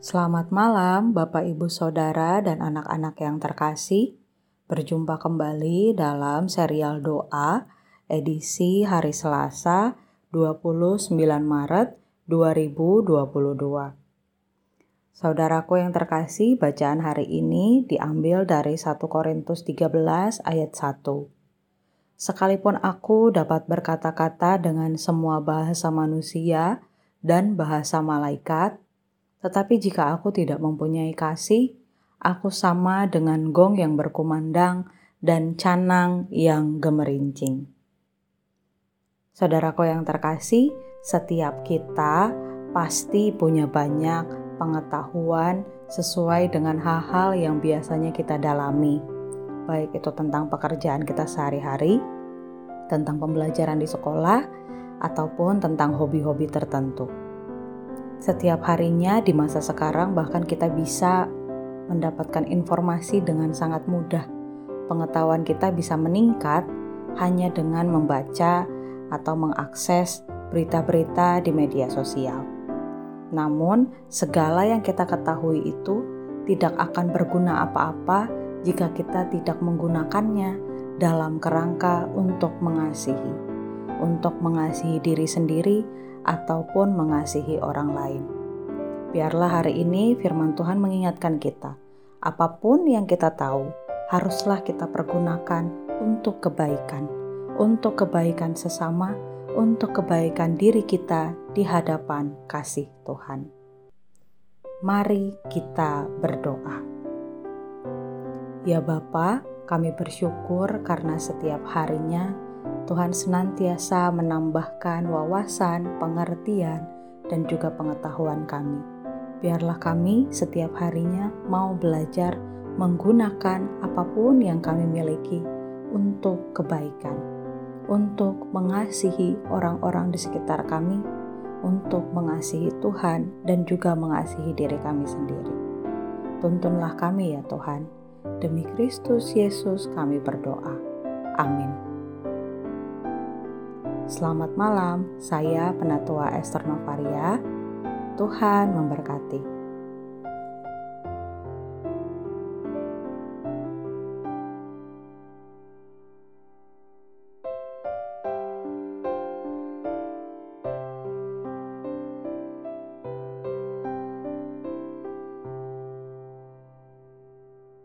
Selamat malam, Bapak, Ibu, Saudara, dan anak-anak yang terkasih. Berjumpa kembali dalam serial doa edisi hari Selasa 29 Maret 2022. Saudaraku yang terkasih, bacaan hari ini diambil dari 1 Korintus 13 ayat 1. Sekalipun aku dapat berkata-kata dengan semua bahasa manusia dan bahasa malaikat, tetapi jika aku tidak mempunyai kasih, aku sama dengan gong yang berkumandang dan canang yang gemerincing. Saudaraku yang terkasih, setiap kita pasti punya banyak pengetahuan sesuai dengan hal-hal yang biasanya kita dalami, baik itu tentang pekerjaan kita sehari-hari, tentang pembelajaran di sekolah, ataupun tentang hobi-hobi tertentu. Setiap harinya di masa sekarang bahkan kita bisa mendapatkan informasi dengan sangat mudah. Pengetahuan kita bisa meningkat hanya dengan membaca atau mengakses berita-berita di media sosial. Namun, segala yang kita ketahui itu tidak akan berguna apa-apa jika kita tidak menggunakannya dalam kerangka untuk mengasihi, untuk mengasihi diri sendiri ataupun mengasihi orang lain. Biarlah hari ini firman Tuhan mengingatkan kita, apa pun yang kita tahu, haruslah kita pergunakan untuk kebaikan, untuk kebaikan sesama, untuk kebaikan diri kita di hadapan kasih Tuhan. Mari kita berdoa. Ya Bapa, kami bersyukur karena setiap harinya Tuhan senantiasa menambahkan wawasan, pengertian, dan juga pengetahuan kami. Biarlah kami setiap harinya mau belajar menggunakan apa pun yang kami miliki untuk kebaikan, untuk mengasihi orang-orang di sekitar kami, untuk mengasihi Tuhan, dan juga mengasihi diri kami sendiri. Tuntunlah kami, ya Tuhan. Demi Kristus Yesus, kami berdoa. Amin. Selamat malam, saya Penatua Esther Novaria. Tuhan memberkati.